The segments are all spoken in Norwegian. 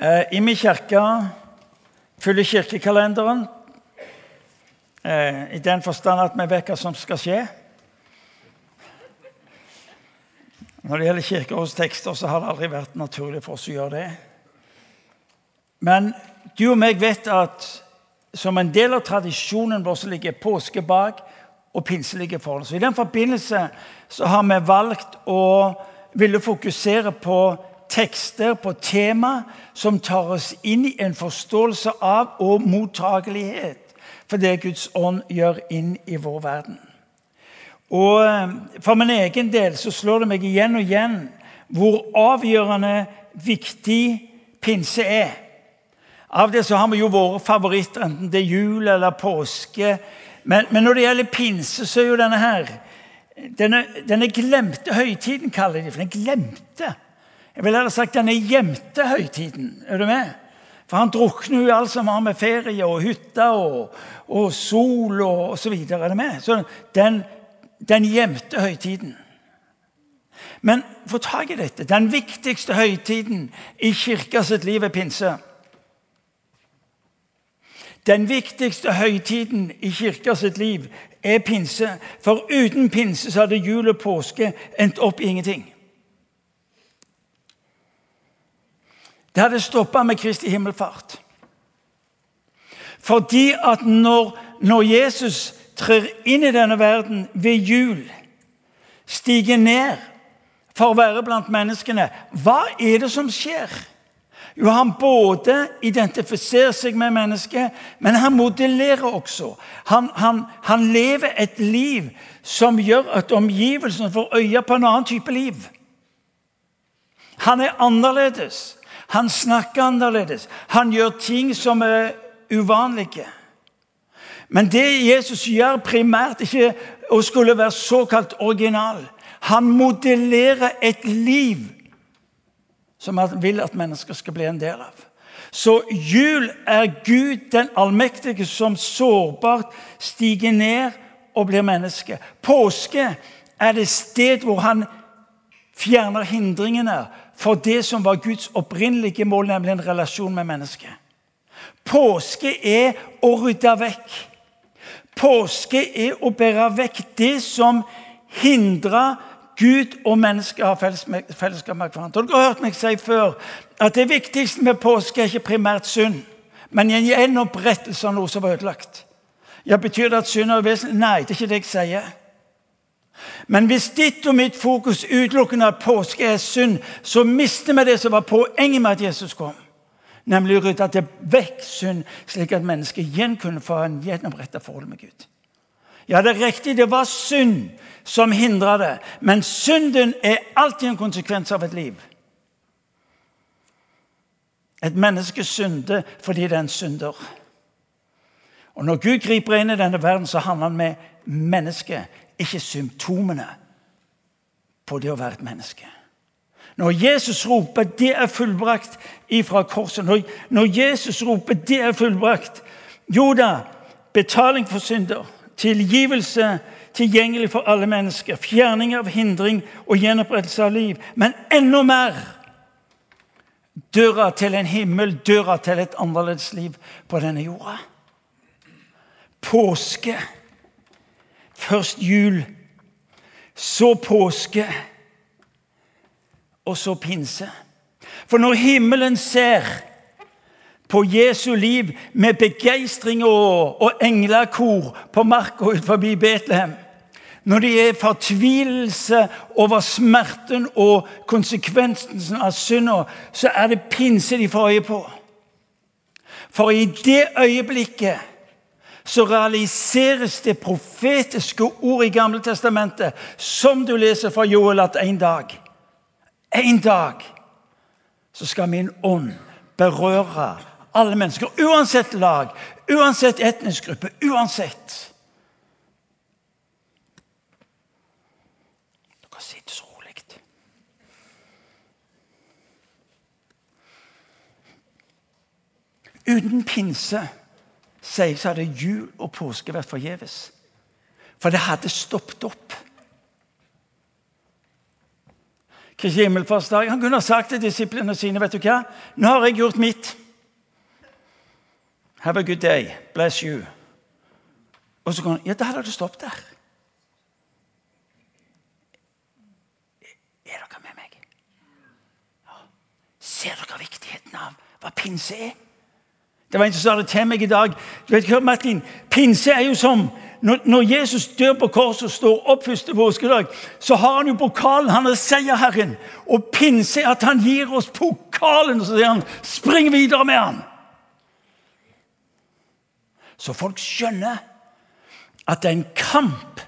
Eh, I min kirke fyller kirkekalenderen eh, i den forstand at vi vet hva som skal skje. Når det gjelder kirkerådstekster, så har det aldri vært naturlig for oss å gjøre det. Men du og meg vet at som en del av tradisjonen vår så ligger påske bak og pinse ligger foran. Så I den forbindelse så har vi valgt å ville fokusere på tekster på tema som tar oss inn i en forståelse av og mottagelighet for det Guds ånd gjør inn i vår verden. Og eh, For min egen del så slår det meg igjen og igjen hvor avgjørende viktig pinse er. Av det så har vi jo våre favoritter, enten det er jul eller påske. Men, men når det gjelder pinse, så er jo denne her denne, denne glemte høytiden, kaller de for den glemte. Jeg vil heller sagt denne gjemte høytiden. Er du med? For han drukner jo alt som har med ferie og hytte og, og sol og osv. Er du med? Så den, den gjemte høytiden. Men få tak i dette. Den viktigste høytiden i kirka sitt liv er pinse. Den viktigste høytiden i kirka sitt liv er pinse. For uten pinse så hadde jul og påske endt opp i ingenting. Det hadde stoppa med Kristi himmelfart. Fordi at når, når, Jesus trer inn i denne verden ved jul, stiger ned for å være blant menneskene, hva er det som skjer? Jo, Han både identifiserer seg med mennesket, men han modellerer også. Han, han, han lever et liv som gjør at omgivelsene får øye på en annen type liv. Han er annerledes. Han snakker annerledes. Han gjør ting som er uvanlige. Men det Jesus gjør primært, ikke å skulle være såkalt original. Han modellerer et liv som han vil at mennesker skal bli en del av. Så jul er Gud den allmektige som sårbart stiger ned og blir menneske. Påske er det sted hvor han fjerner hindringene for det som var Guds opprinnelige mål, nemlig en relasjon med mennesket. Påske er å rydde vekk. Påske er å bære vekk det som hindrer Gud og mennesket har fellesskap med hverandre. Dere har hørt meg si før at det viktigste med påske er ikke primært synd, men en gjenopprettelse av noe som var ødelagt. Ja, Betyr det at synd er vesentlig? Nei, det er ikke det jeg sier. Men hvis ditt og mitt fokus utelukkende er påske er synd, så mister vi det som var poenget med at Jesus kom. Nemlig å rydde til vekk synd, slik at mennesket igjen kunne få en gjennomrettet forhold med Gud. Ja, det er riktig, det var synd som hindra det, men synden er alltid en konsekvens av et liv. Et menneske synder fordi det er en synder. Og Når Gud griper inn i denne verden, så handler han med mennesket ikke symptomene på det å være et menneske. Når Jesus roper 'det er fullbrakt' ifra korset, når, Jesus roper 'det er fullbrakt' Jo da, betaling for synder, tilgivelse tilgjengelig for alle mennesker, fjerning av hindring og gjenopprettelse av liv. Men enda mer døra til en himmel, døra til et annerledes liv på denne jorda. Påske Først jul, så påske, og så pinse. For når himmelen ser på Jesu liv med begeistring og, og englekor på marka utenfor Betlehem når det er fortvilelse over smerten og konsekvensen av synda, så er det pinse de får øye på. For i det øyeblikket så realiseres det profetiske ord i Gamle Testamentet, som du leser fra Joel, at en dag En dag så skal min ånd berøre alle mennesker, uansett lag, uansett etnisk gruppe, uansett. Dere sitter så rolig. Uten pinse sier så hadde jul og påske vært forgjeves. For det hadde stoppet opp. Kristi himmelfartsdag. Han kunne ha sagt til disiplene sine vet du hva? Nå har jeg gjort mitt. Have a good day. Bless you. Og så kan han, Ja, da hadde det stoppet der. Er dere med meg? Ja. Ser dere viktigheten av hva pinse er? Det var en som sa det til meg i dag. Du vet hva, Martin? Pinse er jo som når, når Jesus dør på korset og står opp første påskedag, så har han jo pokalen. Han er seierherren. Og pinse er at han gir oss pokalen, og så sier han 'spring videre med han'. Så folk skjønner at det er en kamp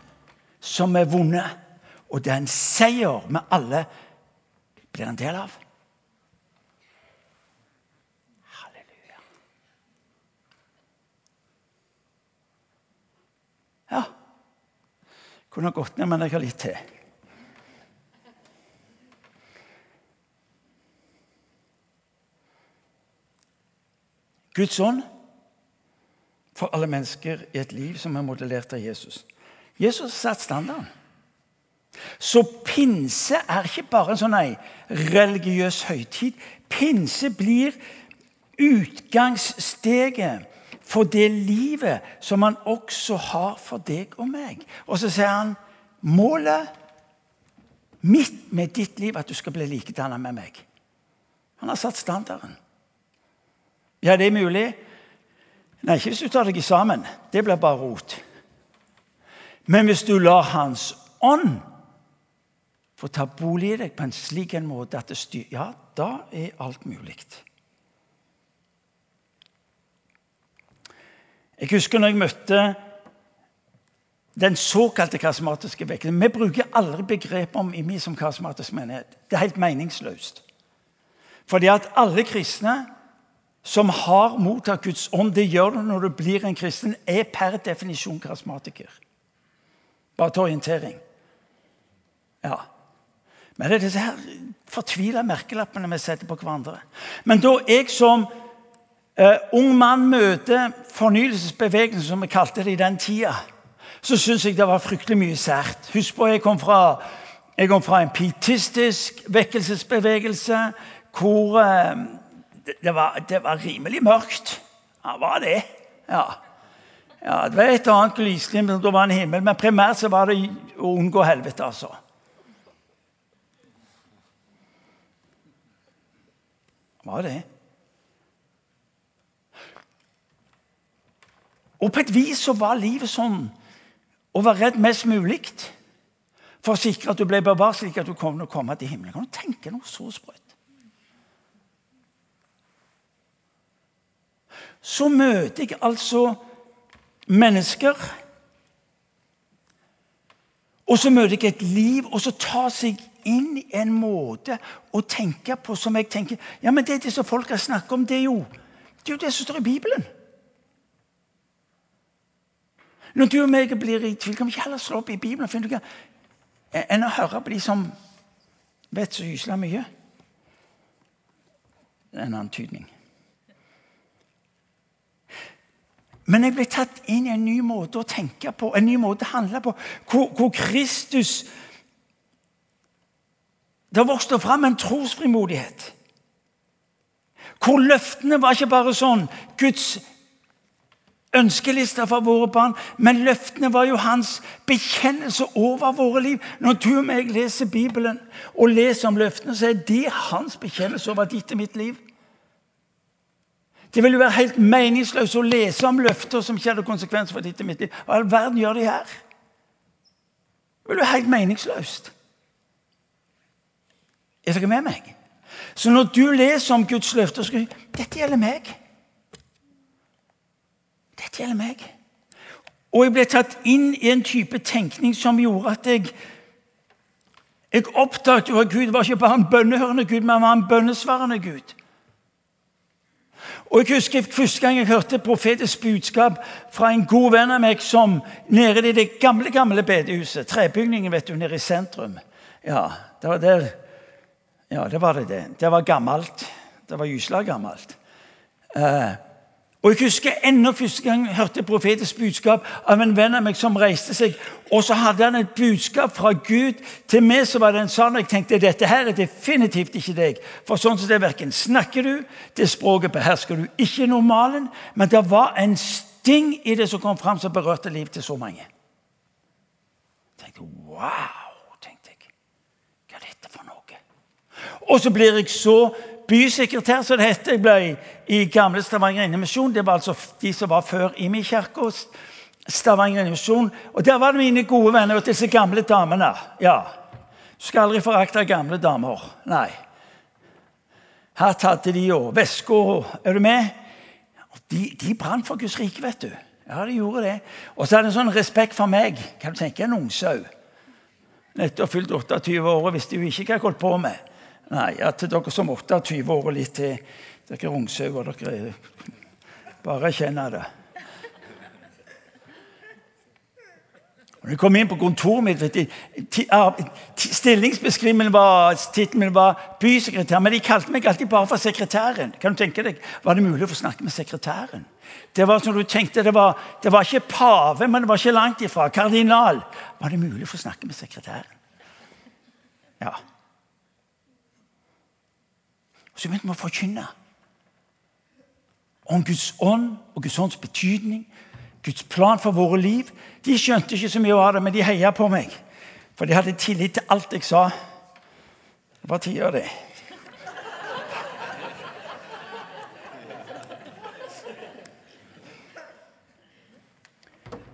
som er vunnet, og det er en seier vi alle blir en del av. Ja Kunne ha gått ned, men jeg har litt til. Guds ånd for alle mennesker i et liv som er modellert av Jesus. Jesus satt standarden. Så pinse er ikke bare en sånn nei, religiøs høytid. Pinse blir utgangssteget for det livet som han også har for deg og meg. Og så sier han målet mitt med ditt liv at du skal bli likedannet med meg. Han har satt standarden. Ja, det er mulig. Nei, ikke hvis du tar deg sammen. Det blir bare rot. Men hvis du lar Hans ånd få ta bolig i deg på en slik en måte at det styrer Ja, da er alt mulig. Jeg husker når jeg møtte den såkalte karismatiske vekkelsen. Vi bruker aldri begrepet om i meg som karismatisk menighet. Det er helt meningsløst. Fordi at alle kristne som har mottatt Guds ånd, det gjør du når du blir en kristen, er per definisjon karismatiker. Bare til orientering. Ja. Men det er disse her fortvila merkelappene vi setter på hverandre. Men da jeg som uh, ung mann møter fornyelsesbevegelsen, som vi kalte det i den tida, så syns jeg det var fryktelig mye sært. Husk på, jeg kom fra, jeg kom fra en pietistisk vekkelsesbevegelse hvor uh, det, var, det var, rimelig mørkt. Ja, var det. Ja. ja det var et annet lysglimt, da var en himmel, men primært så var det å unngå helvete, altså. Var det? Og på et vis så var livet sånn å være redd mest mulig for å sikre at du ble bevart slik at du å komme til himmelen. Kan du tenke noe så sprøtt? så møter jeg altså mennesker. Og så møter jeg et liv, og så tar seg inn i en måte å tenke på som jeg tenker ja, men Det er det som folk har snakket om, det er jo det, er jo det som står i Bibelen. Når du og meg blir i tvil, kan vi ikke heller slå opp i Bibelen og finne ut enn å høre på de som vet så gysla mye? Det er en antydning. Men jeg ble tatt inn i en ny måte å tenke på, en ny måte å handle på, hvor, hvor Kristus Det vokste fram en trosfrimodighet. Hvor løftene var ikke bare sånn Guds ønskelister for våre barn, men løftene var jo hans bekjennelse over våre liv. Når du og meg leser Bibelen og leser om løftene, så er det hans bekjennelse over ditt og mitt liv. Det vil jo være helt meningsløst å lese om løfter som ikke hadde konsekvenser for ditt og mitt liv. Hva i all verden gjør de her? Det vil være helt meningsløst. Er dere med meg? Så når du leser om Guds løfter, så skal du Dette gjelder meg. Dette gjelder meg. Og jeg ble tatt inn i en type tenkning som gjorde at jeg jeg oppdaget jo at Gud var ikke bare en bønnehørende Gud, men han var en bønnesvarende Gud. Og jeg husker Første gang jeg hørte profetisk budskap fra en god venn av meg som nede i det gamle gamle bedehuset, trebygningen vet du, nede i sentrum Ja, det var der. Ja, det var det. Det Det var gammelt. Det var gysla gammelt. Eh, Og Jeg husker enda første gang jeg hørte profetisk budskap av en venn av meg som reiste seg. Og så hadde han et budskap fra Gud til meg som var det en sånn. Jeg tenkte dette her er definitivt ikke deg. For sånn som det verken snakker du, det språket behersker du ikke normalen. Men det var en sting i det som kom fram som berørte livet til så mange. Jeg tenkte, wow, tenkte jeg. Hva er dette for noe? Og så blir jeg så bysekretær, som det heter. Jeg ble i gamle Stavanger Innemisjon. Det var altså de som var før i min kirke. Stavanger Innemisjon. Og der var det mine gode venner og disse gamle damene. Ja. Du skal aldri forakte gamle damer. Nei. Hatt hadde de og vesker Er du med? De, de brant for Guds rike, vet du. Ja, de gjorde det. Og så hadde de en sånn respekt for meg. Kan du tenke en ungsau? Nettopp fylt 28 år og visste jo ikke hva jeg holdt på med. Nei, ja, til dere som 28 år og litt til. Dere er ungsauer. Dere bare kjenner det. Når jeg kom inn på kontoret mitt Stillingsbeskrivelsen var, tittelen var bysekretær, men de kalte meg alltid bare for sekretæren. Kan du tenke deg, Var det mulig å få snakke med sekretæren? Det var som du tenkte, det var, det var ikke pave, men det var ikke langt ifra. Kardinal. Var det mulig å få snakke med sekretæren? Ja. Så begynte vi å forkynne om Guds ånd og Guds ånds betydning, Guds plan for våre liv. De skjønte ikke så mye av det, men de heia på meg. For de hadde tillit til alt jeg sa. Det var tida, det.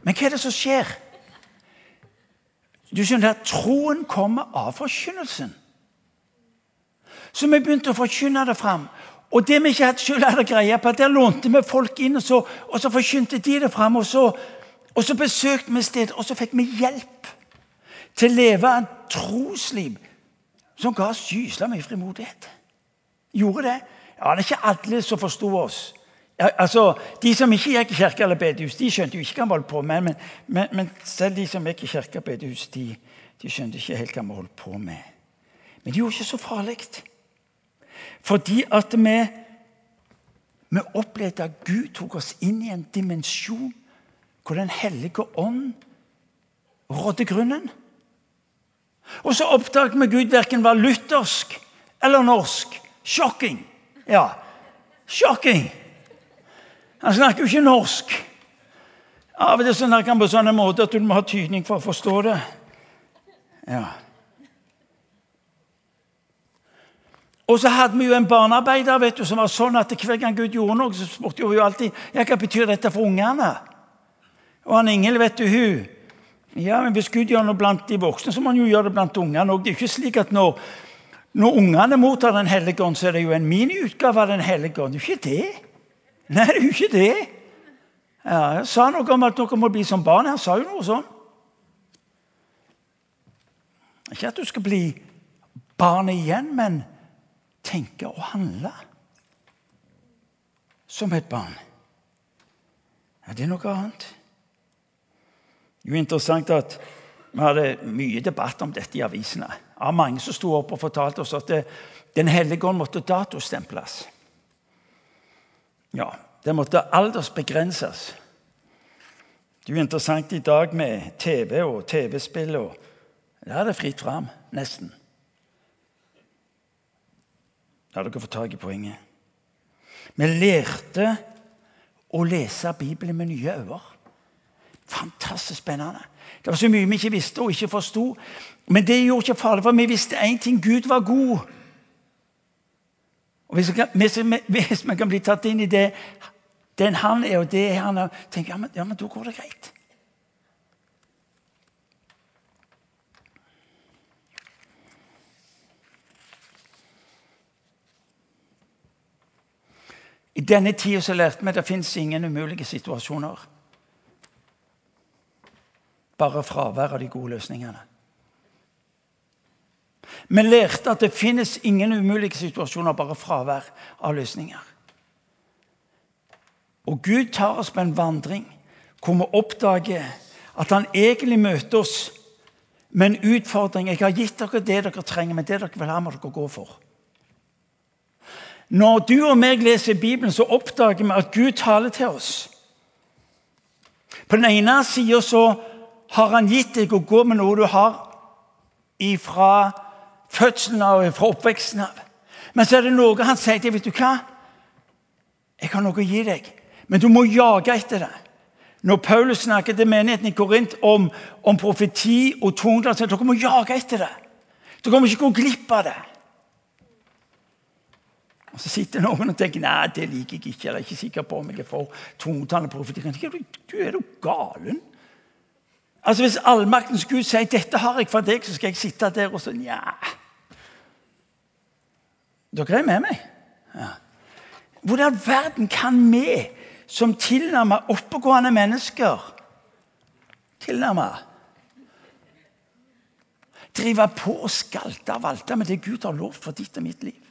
Men hva er det som skjer? Du skjønner at Troen kommer av forkynnelsen. Så vi begynte å forkynne det fram. Og det vi ikke selv hadde greie på, der lånte vi folk inn, og så, og så forkynte de det fram. Og så, og så besøkte vi stedet, og så fikk vi hjelp til å leve et trosliv som ga oss gysla mye frimodighet. Gjorde det? Ja, Det er ikke alle som forsto oss. Ja, altså, De som ikke gikk i kirke eller bedehus, de skjønte jo ikke hva vi holdt på med. Men, men, men, selv de som gikk i kirke og bedehus, de, de skjønte ikke helt hva vi holdt på med. Men det gjorde ikke så farlig. Fordi at vi, vi opplevde at Gud tok oss inn i en dimensjon hvor Den hellige ånd rådde grunnen. Og så oppdaget vi Gud verken var luthersk eller norsk. Shocking. Ja, shocking. Han snakker jo ikke norsk. Av og til snakker han på sånn måte at du må ha tydning for å forstå det. Ja. Og så hadde vi jo en barnearbeider vet du, som var sånn at hver gang Gud gjorde noe, så spurte hun jo alltid ja, hva betyr dette for ungene. Og han Ingel, vet du, hun ja, men Hvis Gud gjør noe blant de voksne, så må han jo gjøre det blant ungene òg. Det er ikke slik at når, når ungene mottar Den hellige ånd, så er det jo en miniutgave av Den hellige ånd. Det er jo ikke det. Nei, det er jo ikke det. Ja, jeg sa noe om at dere må bli som barn. Han sa jo noe sånn. Ikke at du skal bli barn igjen, men tenke og handle som et barn. Ja, det er noe annet. Det er jo interessant at Vi hadde mye debatt om dette i avisene. Av mange som sto opp og fortalte oss at det, Den hellige ånd måtte datostemples. Ja, det måtte aldersbegrenses. Det er jo interessant i dag med TV og TV-spill. og Der er det fritt fram, nesten. La dere få tak i poenget. Vi lærte å lese Bibelen med nye øyne. Fantastisk spennende. Det var så mye vi ikke visste og ikke forsto. Men det gjorde ikke farlig, for vi visste én ting Gud var god. Og hvis vi, kan, hvis vi kan bli tatt inn i det den han er, og det han er, tenker ja, men, ja, men da går det greit. Denne tida lærte vi at det fins ingen umulige situasjoner. Bare fravær av de gode løsningene. Vi lærte at det finnes ingen umulige situasjoner, bare fravær av løsninger. Og Gud tar oss på en vandring hvor vi oppdager at han egentlig møter oss med en utfordring. 'Jeg har gitt dere det dere trenger, men det dere vil ha, må dere gå for.' Når du og meg leser Bibelen, så oppdager vi at Gud taler til oss. På den ene sida så har han gitt deg å gå med noe du har fra fødselen av fra oppveksten av. Men så er det noe han sier til vet du hva? Jeg har noe å gi deg, men du må jage etter det. Når Paulus snakker til menigheten i Korint om, om profeti og tungdom, så dere må jage etter det. Dere må ikke gå glipp av det. Og Så sitter noen og tenker nei, det liker jeg ikke. Jeg er ikke sikker på om jeg får tungtallet profeti. Du, er jo galen. Altså Hvis allmaktens Gud sier 'dette har jeg for deg', så skal jeg sitte der og så Nja Dere er med meg? Ja. Hvor i all verden kan vi som tilnærmet oppegående mennesker Tilnærmet Drive på og skalte og valte med det Gud har lovt for ditt og mitt liv.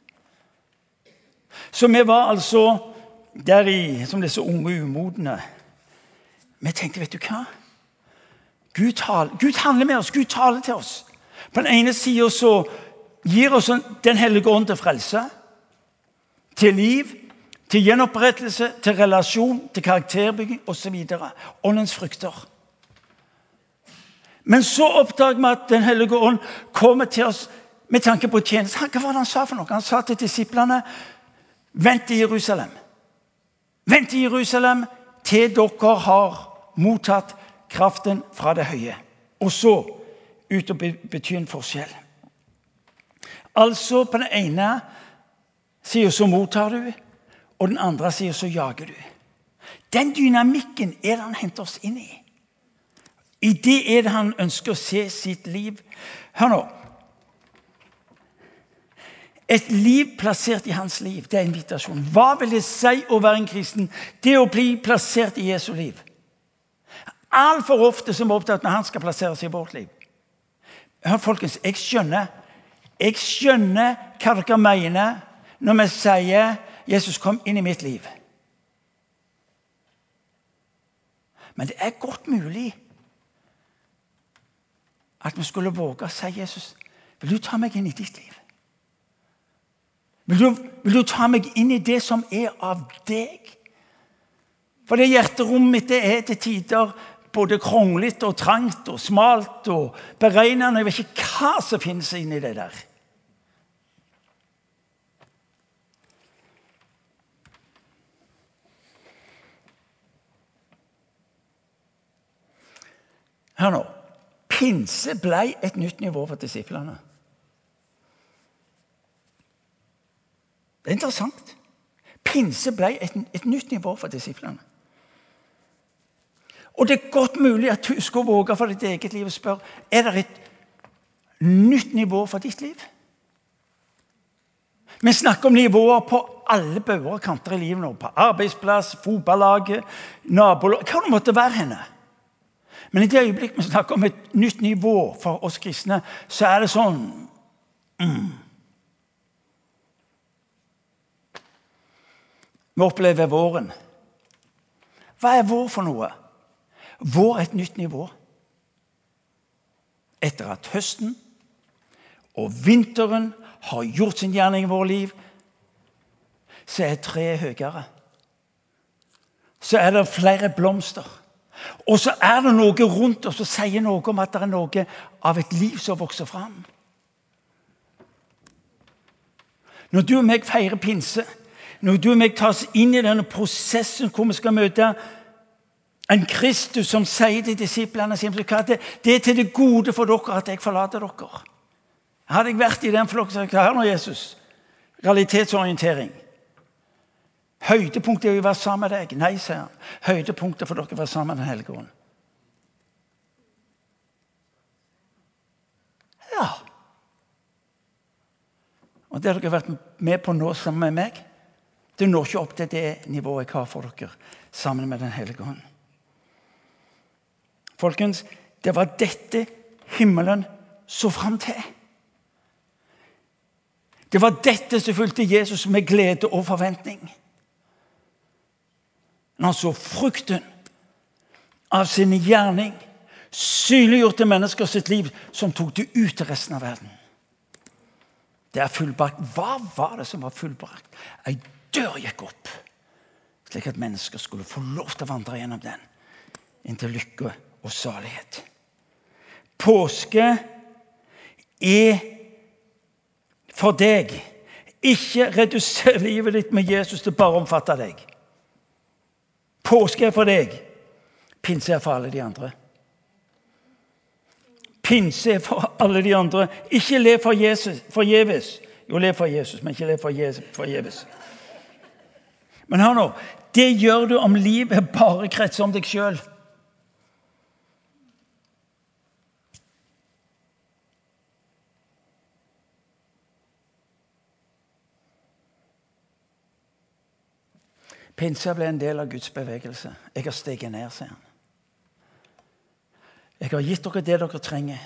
Så vi var altså der i, som disse unge umodne. Vi tenkte, vet du hva? Gud, tal, Gud handler med oss, Gud taler til oss. På den ene sida gir oss Den hellige ånd til frelse, til liv, til gjenopprettelse, til relasjon, til karakterbygging osv. Åndens frukter. Men så oppdager vi at Den hellige ånd kommer til oss med tanke på tjeneste. Hva var det han sa for noe? Han sa til disiplene Vent i Jerusalem. Vent i Jerusalem til dere har mottatt kraften fra det høye. Og så ut og bety en forskjell. Altså, på den ene sida så mottar du, og den andre sida så jager du. Den dynamikken er det han henter oss inn i. I det er det han ønsker å se sitt liv. Hør nå. Et liv plassert i hans liv, det er invitasjon. Hva vil det si å være en kristen? Det å bli plassert i Jesu liv. Altfor ofte som er opptatt når han skal plasseres i vårt liv. Hør, folkens, jeg skjønner jeg skjønner hva dere mener når vi sier 'Jesus kom inn i mitt liv'. Men det er godt mulig at vi skulle våge å si 'Jesus, vil du ta meg inn i ditt liv'? Vil du, vil du ta meg inn i det som er av deg? For det hjerterommet mitt det er til tider både kronglete og trangt og smalt og beregnende. Jeg vet ikke hva som finnes inni det der. Hør nå. Pinse ble et nytt nivå for disiplene. Det er interessant. Pinse ble et, et nytt nivå for disiplene. Og det er godt mulig at du skal våge for ditt eget liv og spørre er det et nytt nivå for ditt liv. Vi snakker om nivåer på alle bauger og kanter i livet nå. På arbeidsplass, fotballaget, nabolag Hva det måtte være henne. Men i det øyeblikk vi snakker om et nytt nivå for oss kristne, så er det sånn mm. Vi opplever våren. Hva er vår for noe? Vår er et nytt nivå. Etter at høsten og vinteren har gjort sin gjerning i vårt liv, så er treet høyere. Så er det flere blomster. Og så er det noe rundt oss som sier noe om at det er noe av et liv som vokser fram. Når du og meg feirer pinse, når du og meg tas inn i denne prosessen hvor vi skal møte en Kristus som sier til disiplene sine at det er til det gode for dere at jeg forlater dere. Hadde jeg vært i den flokken, hadde jeg sagt Hør nå, Jesus. Realitetsorientering. Høydepunktet er å være sammen med deg. Nei, sier han. Høydepunktet for dere er å være sammen med Den hellige ånd. Ja. Og det dere har vært med på nå sammen med meg, det når ikke opp til det nivået jeg har for dere sammen med Den hellige ånd. Folkens, det var dette himmelen så fram til. Det var dette som fulgte Jesus med glede og forventning. Når han så frukten av sin gjerning synliggjort til mennesker sitt liv, som tok det ut til resten av verden. Det er fullbrakt. Hva var det som var fullbrakt? Ei dør gikk opp, slik at mennesker skulle få lov til å vandre gjennom den inntil lykke og salighet. Påske er for deg. Ikke reduser livet ditt med Jesus til bare å omfatte deg. Påske er for deg. Pinse er for alle de andre. Pinse er for alle de andre. Ikke for Jesus forgjeves. Jo, lev for Jesus, men ikke lev forgjeves. Men hør nå. Det gjør du om livet bare kretser om deg sjøl. Pinsa ble en del av Guds bevegelse. Jeg har steget ned, sier han. Jeg har gitt dere det dere trenger.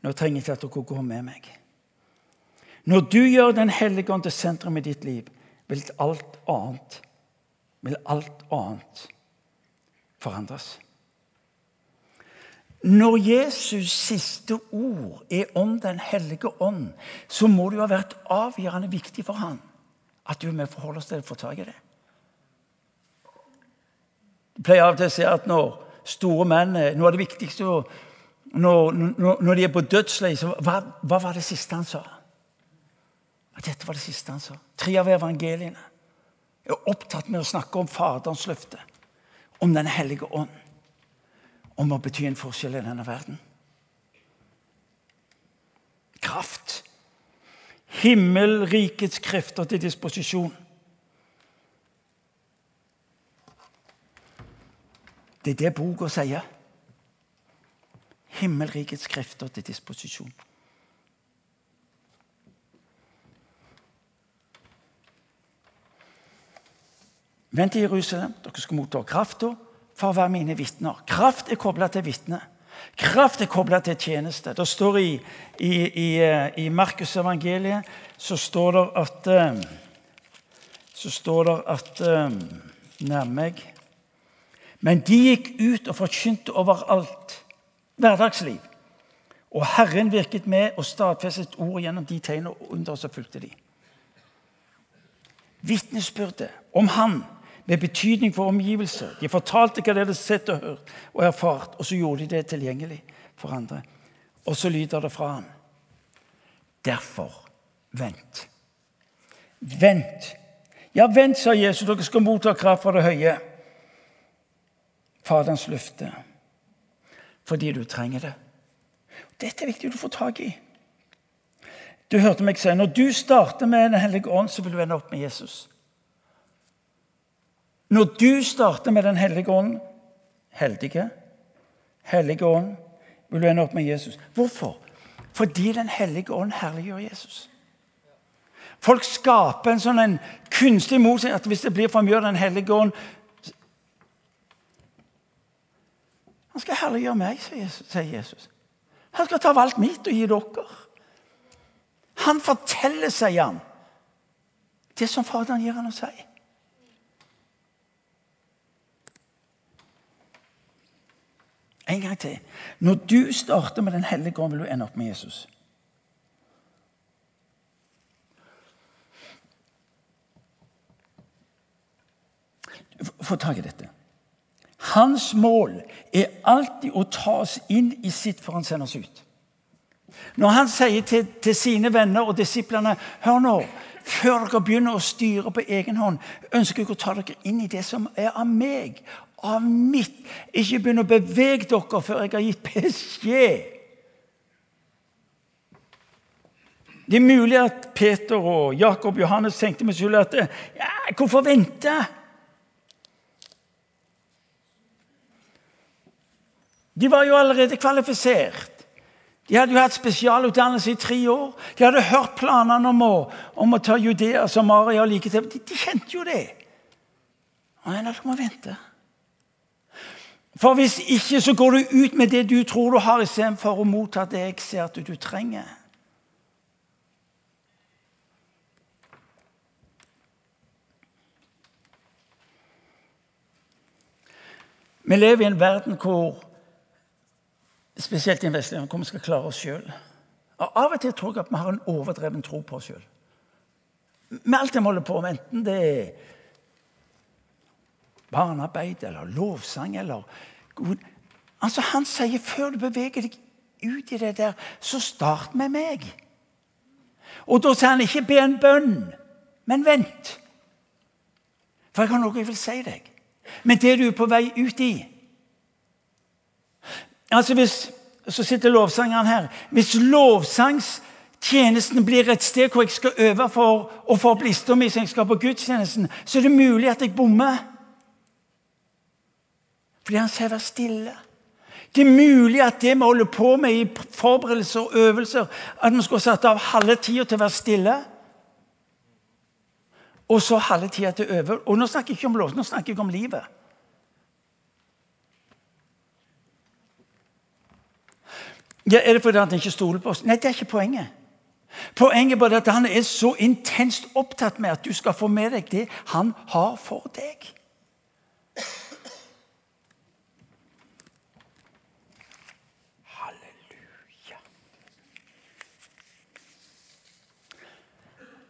Nå trenger jeg ikke at dere går med meg. Når du gjør Den hellige ånd til sentrum i ditt liv, vil alt annet vil alt annet forandres. Når Jesus' siste ord er om Den hellige ånd, så må det jo ha vært avgjørende viktig for ham at du er med å forholde oss til å få tak i det. Jeg pleier av og til å si at når store menn Noe av det viktigste når, når, når de er på dødsleiet, hva, hva, var det siste han sa? At dette var det siste han sa. Tre av evangeliene er opptatt med å snakke om Faderens løfte, om Den hellige ånd, om å bety en forskjell i denne verden. Kraft. Himmelrikets krefter til disposisjon. Det er det boka sier. Himmelrikets krefter til disposisjon. Vent til Jerusalem. Dere skal motta krafta for å være mine vitner. Kraft er kobla til vitne. Kraft er kobla til tjeneste. Det står i, i, i, i Markus evangeliet så står det at eh, Så står det at eh, Nær meg Men de gikk ut og forkynte overalt. Hverdagsliv. Og Herren virket med og stadfestet ord gjennom de tegn og som fulgte de. Vitnesbyrdet om Han med betydning for omgivelser. De fortalte hva de hadde sett og hørt og erfart, og så gjorde de det tilgjengelig for andre. Og så lyder det fra ham. Derfor vent. Vent. Ja, vent, sa Jesus, dere skal motta kraft fra det høye. Faderens løfte. Fordi du trenger det. Dette er viktig å få tak i. Du hørte meg si når du starter med Den hellige ånd, så vil du ende opp med Jesus. Når du starter med Den hellige ånd, heldige, hellige ånd, vil du ende opp med Jesus. Hvorfor? Fordi Den hellige ånd herliggjør Jesus. Folk skaper en sånn en kunstig motsetning at hvis det blir for mye av Den hellige ånd Han skal herliggjøre meg, sier Jesus. Han skal ta av alt mitt og gi dere. Han forteller, sier han, det som Faderen gir han å si. En gang til. Når du starter med Den hellige ånd, vil du ende opp med Jesus. Få tak i dette. Hans mål er alltid å ta oss inn i sitt før han sender oss ut. Når han sier til, til sine venner og disiplene Hør nå, før dere begynner å styre på egen hånd, ønsker jeg å ta dere inn i det som er av meg, av mitt. Ikke begynn å bevege dere før jeg har gitt beskjed. Det er mulig at Peter og Jakob og Johannes tenkte med skyld at ja, hvorfor vente? De var jo allerede kvalifisert. De hadde jo hatt spesialutdannelse i tre år. De hadde hørt planene om å, om å ta Judea, Samaria og like til. De, de kjente jo det. Men dere må vente. For hvis ikke, så går du ut med det du tror du har, istedenfor å motta det jeg ser at du trenger. Vi lever i en verden hvor spesielt i hvor vi skal klare oss sjøl. Av og til tror jeg at vi har en overdreven tro på oss sjøl. Med alt vi holder på med, enten det er barnearbeid eller lovsang eller Altså, Han sier før du beveger deg ut i det der, så start med meg. Og da sier han ikke be en bønn, men vent. For jeg har noe jeg vil si deg. Men det du er på vei ut i Altså hvis, Så sitter lovsangeren her. Hvis lovsangstjenesten blir et sted hvor jeg skal øve for å få opp lista mi som jeg skal på gudstjenesten, så er det mulig at jeg bommer. Fordi han sier 'vær stille'. Det er mulig at det vi holder på med i forberedelser og øvelser, at vi skulle satt av halve tida til å være stille, og så halve tida til å øve. Og nå snakker jeg ikke om lov, nå snakker jeg om livet. Ja, Er det fordi han ikke stoler på oss? Nei, det er ikke poenget. Poenget er bare at han er så intenst opptatt med at du skal få med deg det han har for deg.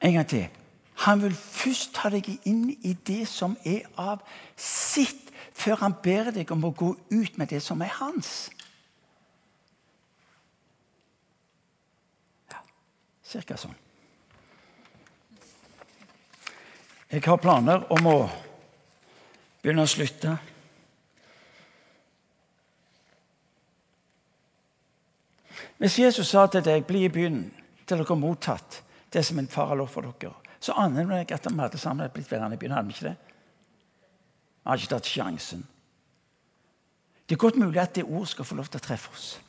En gang til. Han vil først ta deg inn i det som er av sitt, før han ber deg om å gå ut med det som er hans. Ja, Cirka sånn. Jeg har planer om å begynne å slutte. Hvis Jesus sa til deg 'bli i byen til dere er mottatt det som en far har lovt for dere', så aner jeg at vi hadde sammen blitt værende i byen. Hadde vi ikke det? Vi har ikke tatt sjansen. Det er godt mulig at det ord skal få lov til å treffe oss.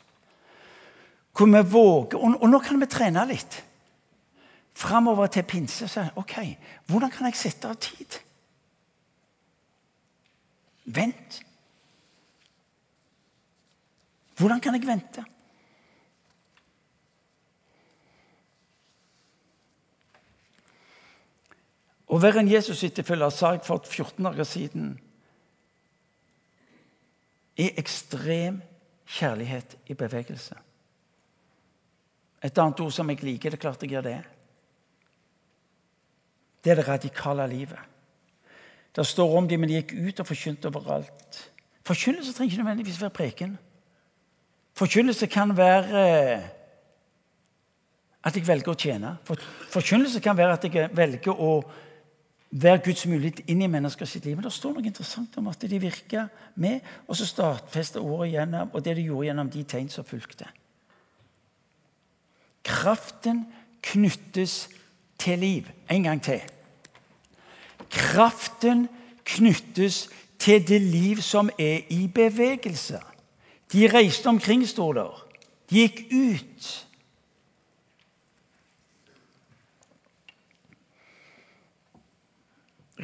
Hvor vi våger, og, og nå kan vi trene litt framover til pinse så OK, hvordan kan jeg sette av tid? Vent. Hvordan kan jeg vente? Å være en Jesus-etterfølger, sa jeg for 14 dager siden, er ekstrem kjærlighet i bevegelse. Et annet ord som jeg liker, det er klart jeg gjør det. Det er det radikale livet. Det står om dem, men de gikk ut og forkynte overalt. Forkynnelse trenger ikke nødvendigvis være preken. Forkynnelse kan være eh, at jeg velger å tjene. Forkynnelse kan være at jeg velger å være Guds mulighet inn i menneskers liv. Men det står noe interessant om at de virka med, og så stadfesta ordet gjennom, og det de gjorde gjennom de tegn som fulgte. Kraften knyttes til liv. En gang til. Kraften knyttes til det liv som er i bevegelse. De reiste omkring, står der. De gikk ut.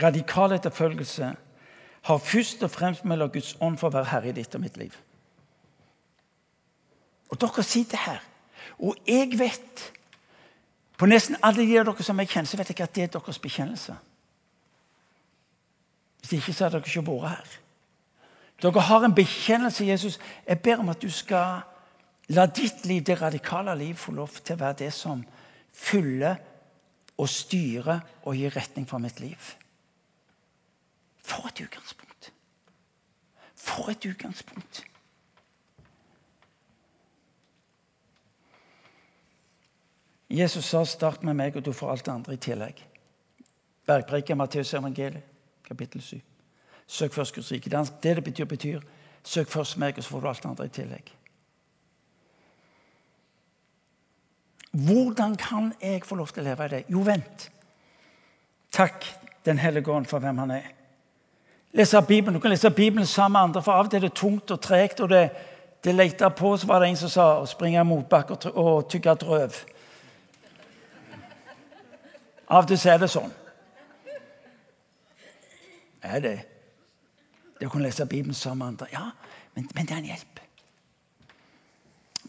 Radikal etterfølgelse har først og fremst med å la Guds ånd få være herre i ditt og mitt liv. Og dere sitter her, og jeg vet på nesten alle de av dere som jeg kjenner, så vet jeg at det er deres bekjennelse. Hvis ikke så hadde dere ikke vært her. Dere har en bekjennelse, Jesus. Jeg ber om at du skal la ditt liv, det radikale liv, få lov til å være det som fyller og styrer og gir retning for mitt liv. For et utgangspunkt! For et utgangspunkt! Jesus sa 'start med meg, og du får alt det andre i tillegg'. Bergpreken Matteus evangeliet, kapittel 7. Søk først Guds rike. Det det betyr, betyr søk først meg, og så får du alt det andre i tillegg. Hvordan kan jeg få lov til å leve i det? Jo, vent. Takk Den hellige ånd for hvem han er. Lese Bibelen. Du kan lese Bibelen sammen med andre, for av og til er det tungt og tregt. og det, det leter på, så var det en som sa å springe motbakke og, og tygge drøv. Av og til er det sånn. Er det det å kunne lese Bibelen sammen med andre? Ja, men, men det er en hjelp.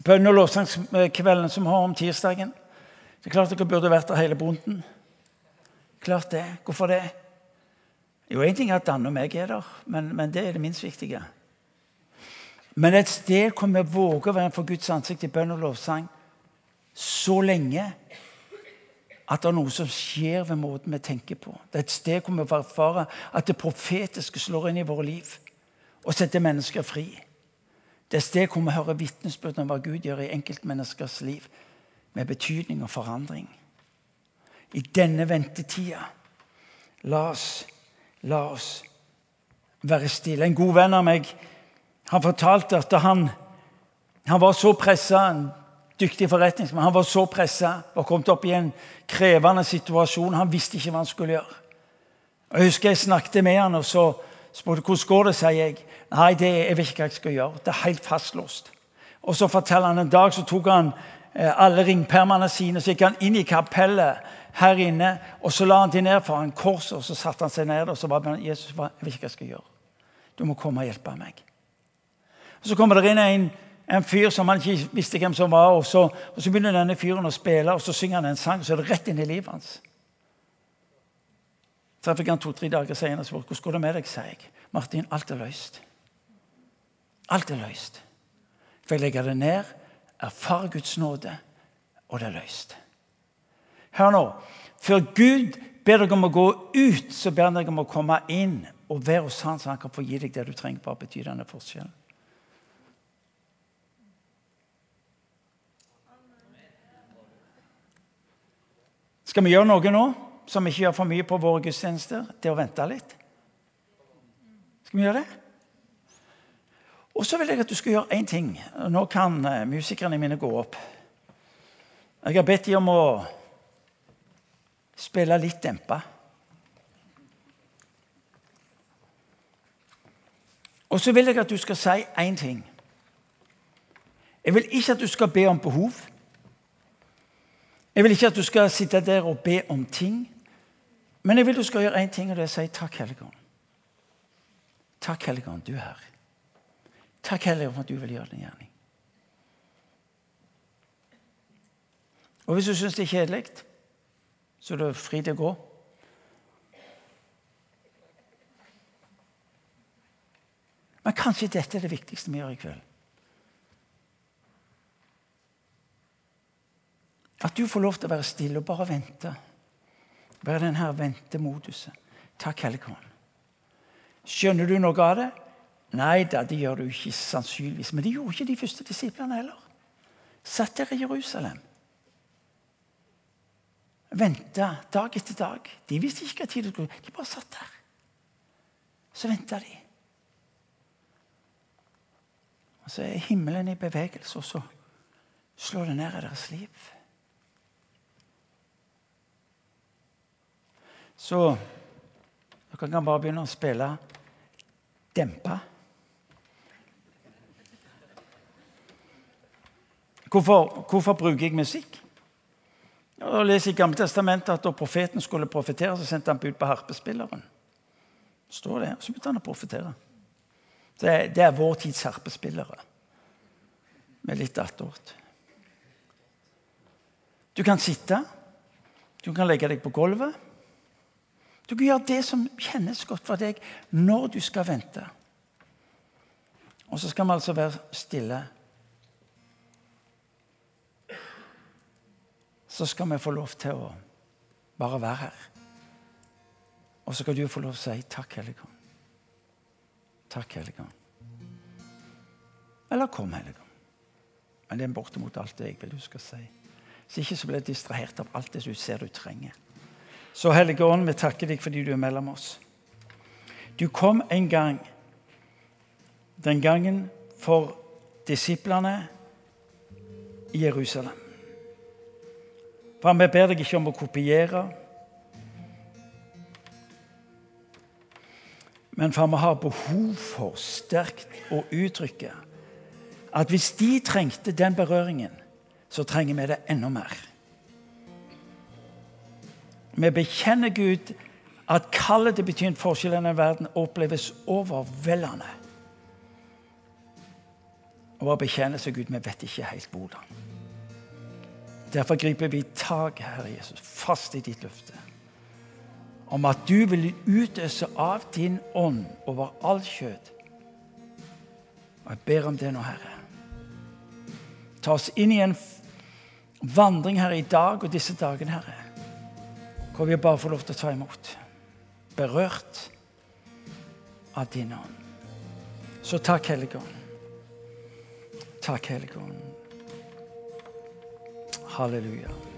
Bønn- og lovsangskvelden som har om tirsdagen Det er klart dere burde vært der hele bonden. Klart det. Hvorfor det? Jo, én ting er at Danne og meg er der, men, men, det er det minst viktige. Men et sted hvor vi våger å være for Guds ansikt i bønn og lovsang så lenge at det er noe som skjer ved måten vi tenker på. Det er et sted hvor vi får erfare at det profetiske slår inn i våre liv og setter mennesker fri. Det er et sted hvor vi hører vitnesbyrd om hva Gud gjør i enkeltmenneskers liv, med betydning og forandring. I denne ventetida, la oss, la oss være stille. En god venn av meg han fortalte at han, han var så pressa, dyktig forretningsmann, han var så pressa og kommet opp i en krevende situasjon. Han visste ikke hva han skulle gjøre. Jeg husker jeg snakket med han og så spurte hvordan går det sier jeg. Nei, det, jeg vet ikke hva jeg skal gjøre. Det er helt fastlåst. Og så forteller han En dag så tok han eh, alle ringpermene sine så gikk han inn i kapellet her inne. og Så la han de ned foran korset og så satte han seg ned og så var han, Jesus, jeg vet ikke hva jeg skal gjøre. Du må komme og hjelpe meg. Og Så kommer det inn en, en fyr som han ikke visste hvem som var. Og så, og så begynner denne fyren å spille, og så synger han en sang, og så er det rett inn i livet hans. Så jeg han to-tre dager senere og hvordan går det med deg. sa jeg. Martin, alt er løst. Alt er løst. For jeg legger det ned, erfarer Guds nåde, og det er løst. Hør nå. Før Gud ber deg om å gå ut, så ber han deg om å komme inn og være hos han, så han kan få gi deg det du trenger. Bare betyr denne forskjellen. Skal vi gjøre noe nå som ikke gjør for mye på våre gudstjenester? Det å vente litt. Skal vi gjøre det? Og så vil jeg at du skal gjøre én ting. Nå kan eh, musikerne mine gå opp. Jeg har bedt dem om å spille litt dempa. Og så vil jeg at du skal si én ting. Jeg vil ikke at du skal be om behov. Jeg vil ikke at du skal sitte der og be om ting. Men jeg vil du skal gjøre én ting, og det er å si takk, Helligånd. Takk, Helligånd, du er her. Takk, Helligånd, for at du vil gjøre din gjerning. Og hvis du syns det er kjedelig, så er du fri til å gå. Men kanskje dette er det viktigste vi gjør i kveld. At du får lov til å være stille og bare vente. Være den her ventemoduset. Takk, Helligånd. Skjønner du noe av det? Nei da, det gjør du ikke sannsynligvis. Men det gjorde ikke de første disiplene heller. Satt der i Jerusalem. Venta dag etter dag. De visste ikke hva tid det skulle De bare satt der. Så venta de. Og så er himmelen i bevegelse, og så slår det ned i deres liv. Så dere kan bare begynne å spille dempa. Hvorfor, hvorfor, bruker jeg musikk? Jeg leser i Gamle Testamentet at da profeten skulle profetere, så sendte han bud på harpespilleren. står det, Så begynte han å profetere. Det det er vår tids harpespillere. Med litt attåt. Du kan sitte. Du kan legge deg på gulvet. Du kan gjøre det som kjennes godt for deg, når du skal vente. Og så skal vi altså være stille. Så skal vi få lov til å bare være her. Og så skal du få lov til å si takk, Helligånd. Takk, Helligånd. Eller kom, Helligånd. Men det er bortimot alt det jeg vil du skal si. Så ikke så blir du distrahert av alt det du ser du trenger. Så Hellige Ånd, vi takker deg fordi du er mellom oss. Du kom en gang, den gangen for disiplene i Jerusalem. For vi ber deg ikke om å kopiere, men for vi har behov for sterkt å uttrykke at hvis de trengte den berøringen, så trenger vi det enda mer. Vi bekjenner Gud at kallet til å bety en forskjell i verden oppleves overveldende. Og å bekjenne seg Gud, vi vet ikke helt hvordan. Derfor griper vi tak, Herre Jesus, fast i ditt løfte. Om at du vil utøse av din ånd over all kjød. Og jeg ber om det nå, Herre. Ta oss inn i en vandring her i dag og disse dagene, Herre, hvor vi bare får lov til å ta imot. Berørt av din ånd. Så takk, Hellige Ånd. Takk, Hellige Ånd. Hallelujah.